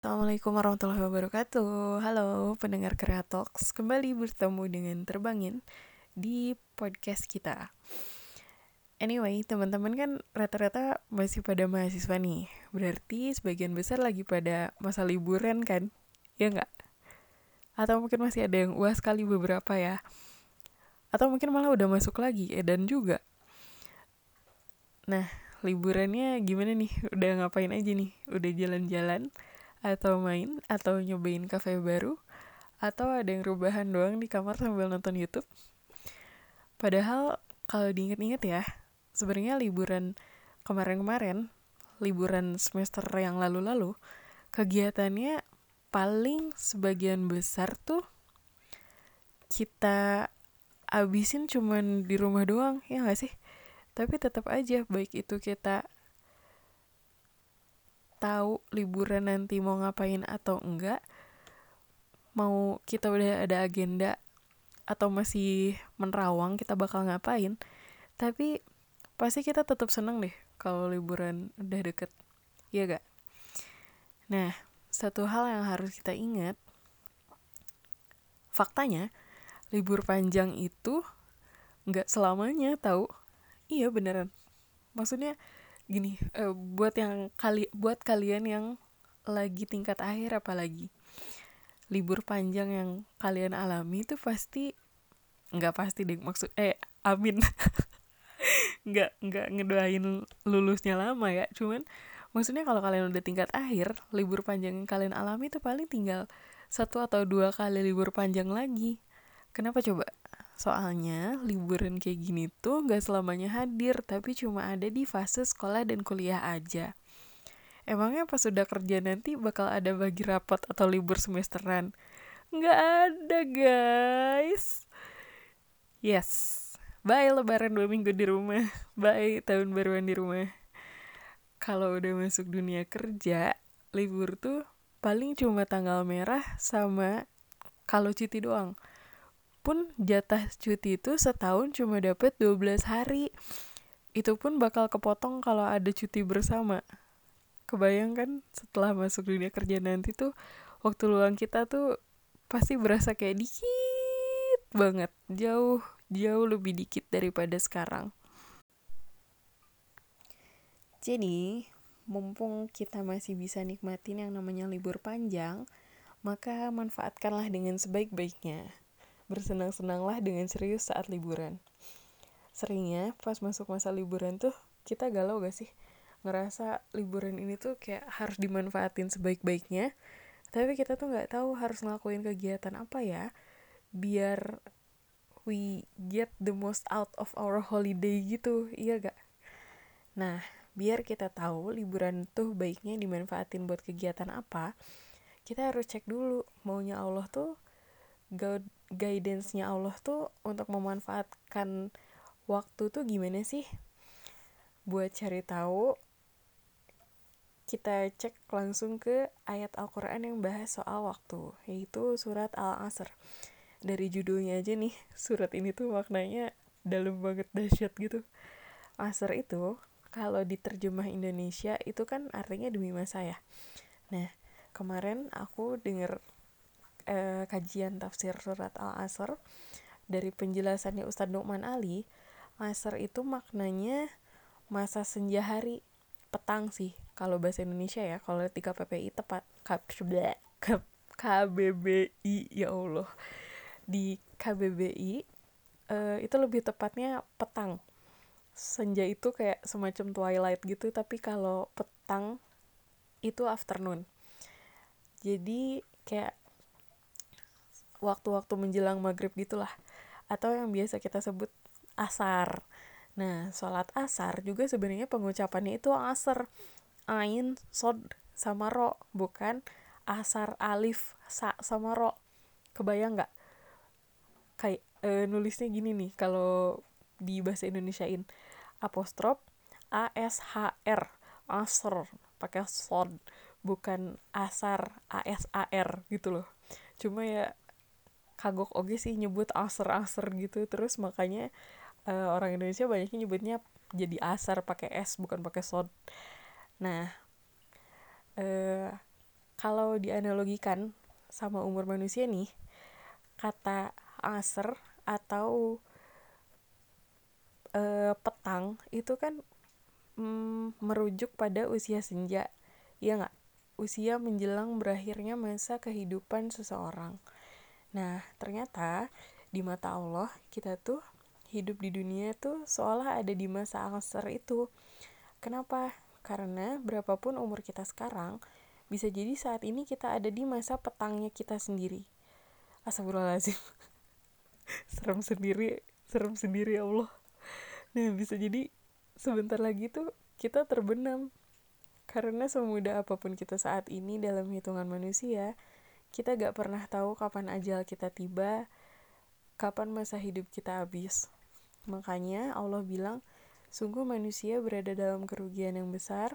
Assalamualaikum warahmatullahi wabarakatuh Halo pendengar Kreatox Kembali bertemu dengan Terbangin Di podcast kita Anyway teman-teman kan rata-rata masih pada mahasiswa nih Berarti sebagian besar lagi pada masa liburan kan Ya nggak? Atau mungkin masih ada yang uas kali beberapa ya Atau mungkin malah udah masuk lagi Edan juga Nah liburannya gimana nih? Udah ngapain aja nih? Udah jalan-jalan? Atau main atau nyobain kafe baru atau ada yang rubahan doang di kamar sambil nonton YouTube. Padahal kalau diinget-inget ya, sebenarnya liburan kemarin-kemarin, liburan semester yang lalu-lalu, kegiatannya paling sebagian besar tuh kita abisin cuman di rumah doang, ya gak sih? Tapi tetap aja baik itu kita tahu liburan nanti mau ngapain atau enggak mau kita udah ada agenda atau masih menerawang kita bakal ngapain tapi pasti kita tetap seneng deh kalau liburan udah deket ya gak? Nah satu hal yang harus kita ingat faktanya libur panjang itu nggak selamanya tahu? Iya beneran. Maksudnya gini uh, buat yang kali buat kalian yang lagi tingkat akhir apalagi libur panjang yang kalian alami itu pasti nggak pasti deh maksud eh amin. Nggak nggak ngedoain lulusnya lama ya cuman maksudnya kalau kalian udah tingkat akhir libur panjang yang kalian alami itu paling tinggal satu atau dua kali libur panjang lagi. Kenapa coba Soalnya liburan kayak gini tuh gak selamanya hadir, tapi cuma ada di fase sekolah dan kuliah aja. Emangnya pas sudah kerja nanti bakal ada bagi rapat atau libur semesteran? Gak ada guys. Yes. Bye lebaran dua minggu di rumah. Bye tahun baruan di rumah. Kalau udah masuk dunia kerja, libur tuh paling cuma tanggal merah sama kalau cuti doang pun jatah cuti itu setahun cuma dapat 12 hari. Itu pun bakal kepotong kalau ada cuti bersama. Kebayang kan setelah masuk dunia kerja nanti tuh waktu luang kita tuh pasti berasa kayak dikit banget. Jauh, jauh lebih dikit daripada sekarang. Jadi, mumpung kita masih bisa nikmatin yang namanya libur panjang, maka manfaatkanlah dengan sebaik-baiknya bersenang-senanglah dengan serius saat liburan. Seringnya pas masuk masa liburan tuh kita galau gak sih? Ngerasa liburan ini tuh kayak harus dimanfaatin sebaik-baiknya, tapi kita tuh nggak tahu harus ngelakuin kegiatan apa ya biar we get the most out of our holiday gitu, iya gak? Nah, biar kita tahu liburan tuh baiknya dimanfaatin buat kegiatan apa, kita harus cek dulu maunya Allah tuh guidance-nya Allah tuh untuk memanfaatkan waktu tuh gimana sih? Buat cari tahu, kita cek langsung ke ayat Al-Quran yang bahas soal waktu, yaitu surat Al-Asr. Dari judulnya aja nih, surat ini tuh maknanya dalam banget dahsyat gitu. Asr itu, kalau diterjemah Indonesia, itu kan artinya demi masa ya. Nah, kemarin aku denger eh, kajian tafsir surat Al-Asr dari penjelasannya Ustadz Nukman Ali, Asr itu maknanya masa senja hari. Petang sih kalau bahasa Indonesia ya kalau di KPPI tepat KBBI ya Allah. Di KBBI eh, itu lebih tepatnya petang. Senja itu kayak semacam twilight gitu tapi kalau petang itu afternoon. Jadi kayak waktu-waktu menjelang maghrib gitulah. Atau yang biasa kita sebut asar. Nah sholat asar juga sebenarnya pengucapannya itu asar. Ain sod sama ro. Bukan asar alif sa sama ro. Kebayang nggak? Kayak e, nulisnya gini nih kalau di bahasa Indonesiain. Apostrof a s h r asar pakai sod. Bukan asar a s a r gitu loh. Cuma ya kagok oke sih nyebut aser-aser gitu. Terus makanya uh, orang Indonesia banyaknya nyebutnya jadi asar pakai s bukan pakai sod. Nah uh, kalau dianalogikan sama umur manusia nih kata asr atau uh, petang itu kan mm, merujuk pada usia senja ya nggak? Usia menjelang berakhirnya masa kehidupan seseorang nah ternyata di mata Allah kita tuh hidup di dunia tuh seolah ada di masa asr itu. Kenapa? Karena berapapun umur kita sekarang bisa jadi saat ini kita ada di masa petangnya kita sendiri. Astagfirullahaladzim. Serem sendiri serem sendiri ya Allah. Nah bisa jadi sebentar lagi tuh kita terbenam. Karena semudah apa pun kita saat ini dalam hitungan manusia kita gak pernah tahu kapan ajal kita tiba kapan masa hidup kita habis. Makanya Allah bilang sungguh manusia berada dalam kerugian yang besar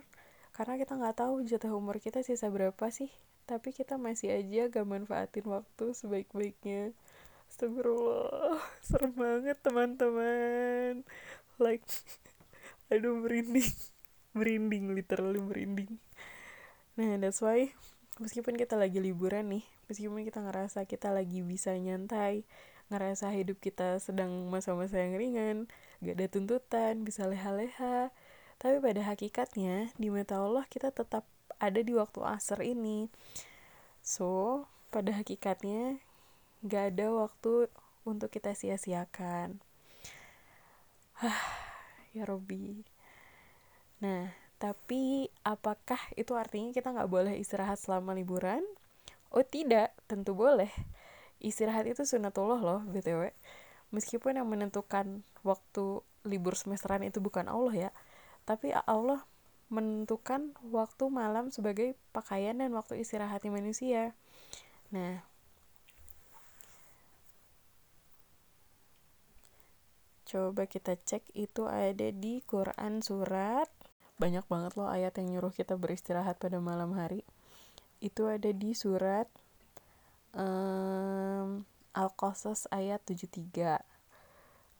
karena kita nggak tahu jatah umur kita sisa berapa sih tapi kita masih aja gak manfaatin waktu sebaik-baiknya. Astagfirullah serem banget teman-teman. Like aduh merinding. Merinding literally merinding. Nah that's why meskipun kita lagi liburan nih meskipun kita ngerasa kita lagi bisa nyantai ngerasa hidup kita sedang masa-masa yang ringan gak ada tuntutan bisa leha-leha tapi pada hakikatnya di mata Allah kita tetap ada di waktu asar ini. So pada hakikatnya gak ada waktu untuk kita sia-siakan. Ya Robi nah tapi apakah itu artinya kita nggak boleh istirahat selama liburan? Oh tidak. Tentu boleh. Istirahat itu sunatullah loh btw meskipun yang menentukan waktu libur semesteran itu bukan Allah ya tapi Allah menentukan waktu malam sebagai pakaian dan waktu istirahatnya manusia. Nah Coba kita cek itu ada di Quran surat banyak banget loh ayat yang nyuruh kita beristirahat pada malam hari. Itu ada di surat um, Al-Qasas ayat 73.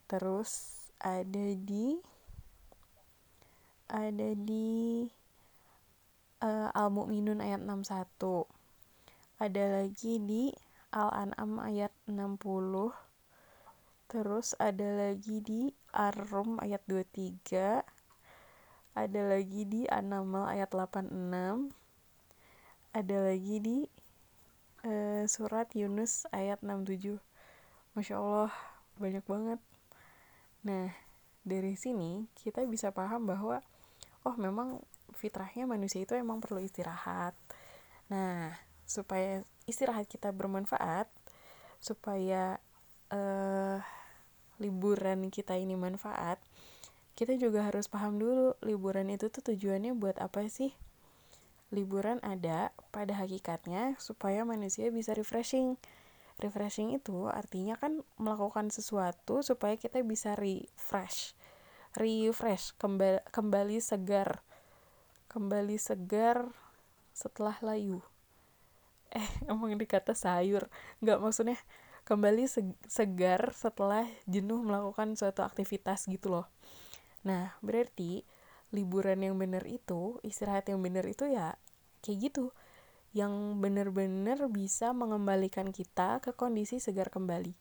Terus ada di ada di uh, Al-Mu'minun ayat 61. Ada lagi di Al-An'am ayat 60 Terus ada lagi di Ar-Rum ayat 23. Ada lagi di An-Naml ayat 86. Ada lagi di uh, surat Yunus ayat 67. Masya Allah, banyak banget. Nah, dari sini kita bisa paham bahwa oh memang fitrahnya manusia itu emang perlu istirahat. Nah, supaya istirahat kita bermanfaat, supaya uh, liburan kita ini manfaat, kita juga harus paham dulu liburan itu tuh tujuannya buat apa sih? Liburan ada pada hakikatnya supaya manusia bisa refreshing. Refreshing itu artinya kan melakukan sesuatu supaya kita bisa refresh. Refresh, kembali, kembali segar. Kembali segar setelah layu. Eh, emang dikata sayur. Nggak maksudnya kembali segar setelah jenuh melakukan suatu aktivitas gitu loh. Nah, berarti liburan yang benar itu, istirahat yang benar itu ya kayak gitu. Yang benar-benar bisa mengembalikan kita ke kondisi segar kembali.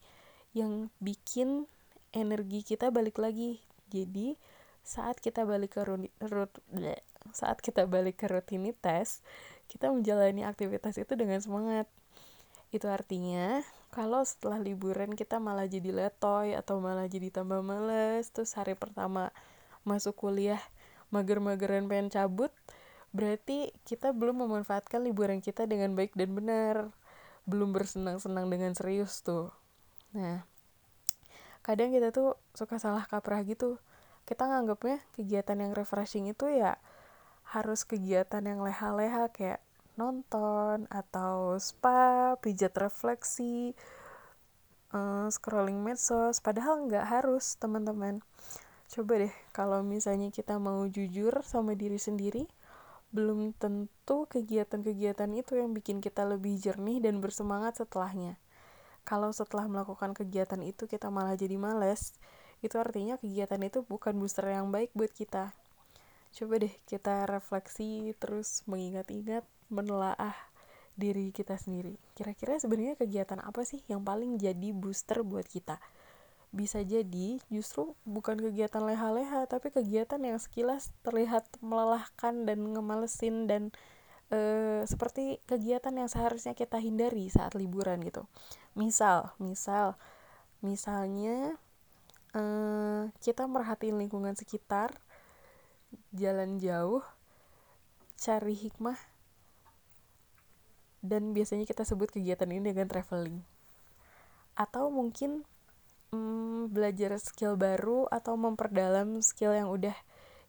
Yang bikin energi kita balik lagi. Jadi, saat kita balik ke rut, saat kita balik ke rutinitas, kita menjalani aktivitas itu dengan semangat. Itu artinya kalau setelah liburan kita malah jadi letoy atau malah jadi tambah males terus hari pertama masuk kuliah mager-mageran pengen cabut berarti kita belum memanfaatkan liburan kita dengan baik dan benar belum bersenang-senang dengan serius tuh nah kadang kita tuh suka salah kaprah gitu kita nganggapnya kegiatan yang refreshing itu ya harus kegiatan yang leha-leha kayak nonton atau spa, pijat refleksi, uh, scrolling medsos. Padahal nggak harus, teman-teman. Coba deh, kalau misalnya kita mau jujur sama diri sendiri, belum tentu kegiatan-kegiatan itu yang bikin kita lebih jernih dan bersemangat setelahnya. Kalau setelah melakukan kegiatan itu kita malah jadi males, itu artinya kegiatan itu bukan booster yang baik buat kita. Coba deh kita refleksi terus mengingat-ingat menelaah diri kita sendiri kira-kira sebenarnya kegiatan apa sih yang paling jadi booster buat kita bisa jadi justru bukan kegiatan leha-leha tapi kegiatan yang sekilas terlihat melelahkan dan ngemalesin dan e, seperti kegiatan yang seharusnya kita hindari saat liburan gitu. Misal misal misalnya e, kita merhatiin lingkungan sekitar jalan jauh cari hikmah dan biasanya kita sebut kegiatan ini dengan traveling. Atau mungkin hmm, belajar skill baru atau memperdalam skill yang udah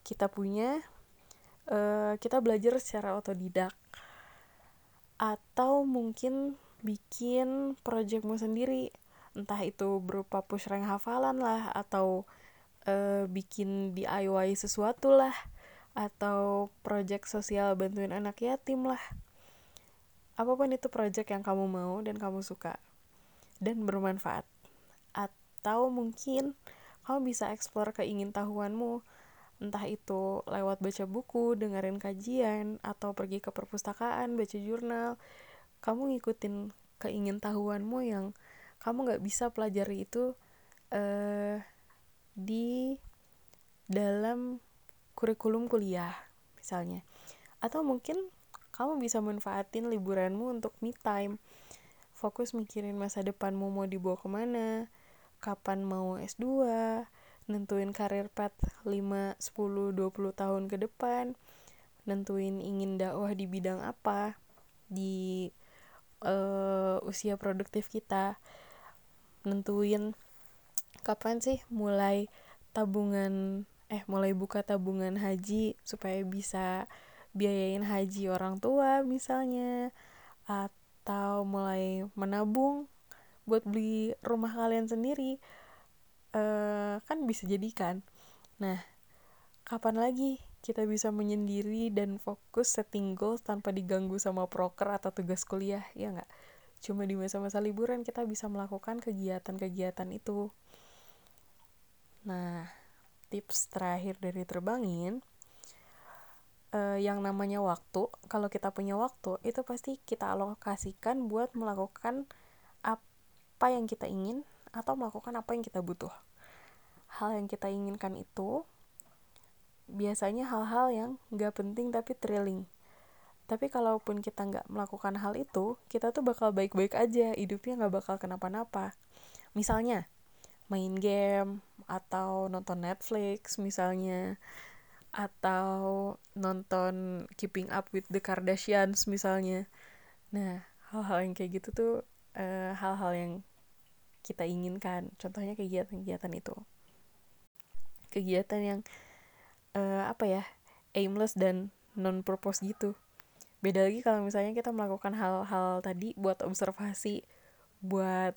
kita punya uh, kita belajar secara otodidak. Atau mungkin bikin projectmu sendiri entah itu berupa push rank hafalan lah atau uh, bikin DIY sesuatu lah atau project sosial bantuin anak yatim lah. Apa pun itu project yang kamu mau dan kamu suka dan bermanfaat atau mungkin kamu bisa explore keingintahuanmu entah itu lewat baca buku, dengerin kajian, atau pergi ke perpustakaan, baca jurnal, kamu ngikutin keingintahuanmu yang kamu nggak bisa pelajari itu uh, di dalam kurikulum kuliah misalnya. Atau mungkin kamu bisa manfaatin liburanmu untuk me time fokus mikirin masa depanmu mau dibawa ke mana kapan mau S2 nentuin karir path 5, 10, 20 tahun ke depan nentuin ingin dakwah di bidang apa di uh, usia produktif kita nentuin kapan sih mulai tabungan eh mulai buka tabungan haji supaya bisa biayain haji orang tua misalnya atau mulai menabung buat beli rumah kalian sendiri uh, kan bisa jadi kan. Nah kapan lagi kita bisa menyendiri dan fokus setting goals tanpa diganggu sama proker atau tugas kuliah ya nggak? Cuma di masa-masa liburan kita bisa melakukan kegiatan-kegiatan itu. Nah tips terakhir dari terbangin uh, yang namanya waktu. Kalau kita punya waktu itu pasti kita alokasikan buat melakukan apa yang kita ingin atau melakukan apa yang kita butuh. Hal yang kita inginkan itu biasanya hal-hal yang gak penting tapi thrilling. Tapi kalaupun kita nggak melakukan hal itu kita tuh bakal baik-baik aja hidupnya nggak bakal kenapa-napa. Misalnya main game atau nonton Netflix misalnya atau nonton Keeping Up with the Kardashians misalnya. Nah hal-hal yang kayak gitu tuh eh, hal-hal yang kita inginkan. Contohnya kegiatan-kegiatan itu. Kegiatan yang uh, apa ya aimless dan non purpose gitu. Beda lagi kalau misalnya kita melakukan hal-hal tadi buat observasi buat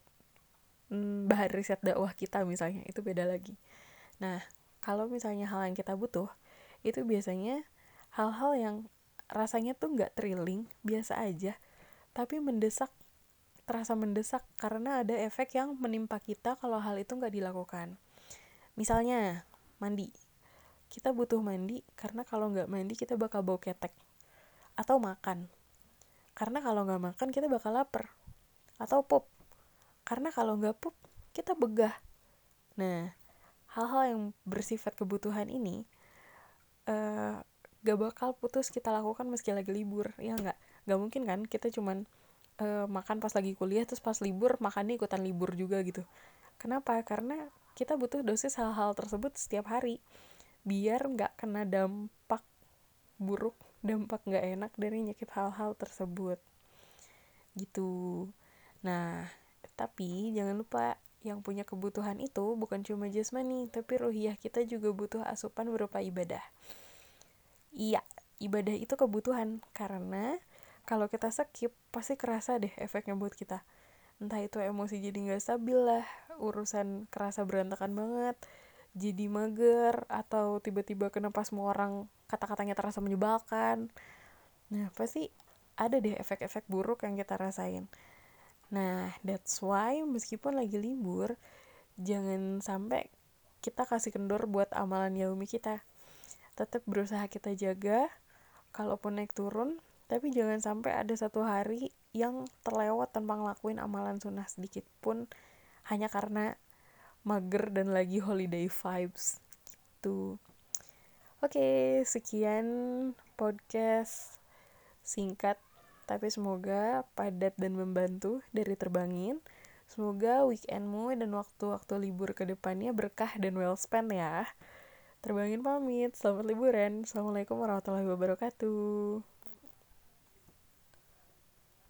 hmm, bahan riset dakwah kita misalnya itu beda lagi. Nah kalau misalnya hal yang kita butuh itu biasanya hal-hal yang rasanya tuh nggak thrilling biasa aja tapi mendesak terasa mendesak karena ada efek yang menimpa kita kalau hal itu nggak dilakukan. Misalnya mandi. Kita butuh mandi karena kalau nggak mandi kita bakal bau ketek. Atau makan. Karena kalau nggak makan kita bakal lapar. Atau pop karena kalau nggak pop kita begah. Nah hal-hal yang bersifat kebutuhan ini uh, gak bakal putus kita lakukan meski lagi libur. Ya nggak? Nggak mungkin kan? Kita cuman uh, makan pas lagi kuliah terus pas libur makannya ikutan libur juga gitu. Kenapa? Karena kita butuh dosis hal-hal tersebut setiap hari biar nggak kena dampak buruk dampak nggak enak dari nyakit hal-hal tersebut. Gitu. Nah tapi jangan lupa yang punya kebutuhan itu bukan cuma jasmani, tapi ruhiyah kita juga butuh asupan berupa ibadah. Iya, ibadah itu kebutuhan karena kalau kita skip pasti kerasa deh efeknya buat kita. Entah itu emosi jadi nggak stabil lah, urusan kerasa berantakan banget, jadi mager atau tiba-tiba kenapa semua orang kata-katanya terasa menyebalkan. Nah, pasti ada deh efek-efek buruk yang kita rasain. Nah, that's why meskipun lagi libur, jangan sampai kita kasih kendor buat amalan yaumi kita. Tetap berusaha kita jaga, kalaupun naik turun, tapi jangan sampai ada satu hari yang terlewat tanpa ngelakuin amalan sunnah sedikit pun hanya karena mager dan lagi holiday vibes gitu. Oke sekian podcast singkat tapi semoga padat dan membantu dari terbangin. Semoga weekendmu dan waktu-waktu libur ke depannya berkah dan well spent ya. Terbangin pamit selamat liburan. Assalamualaikum warahmatullahi wabarakatuh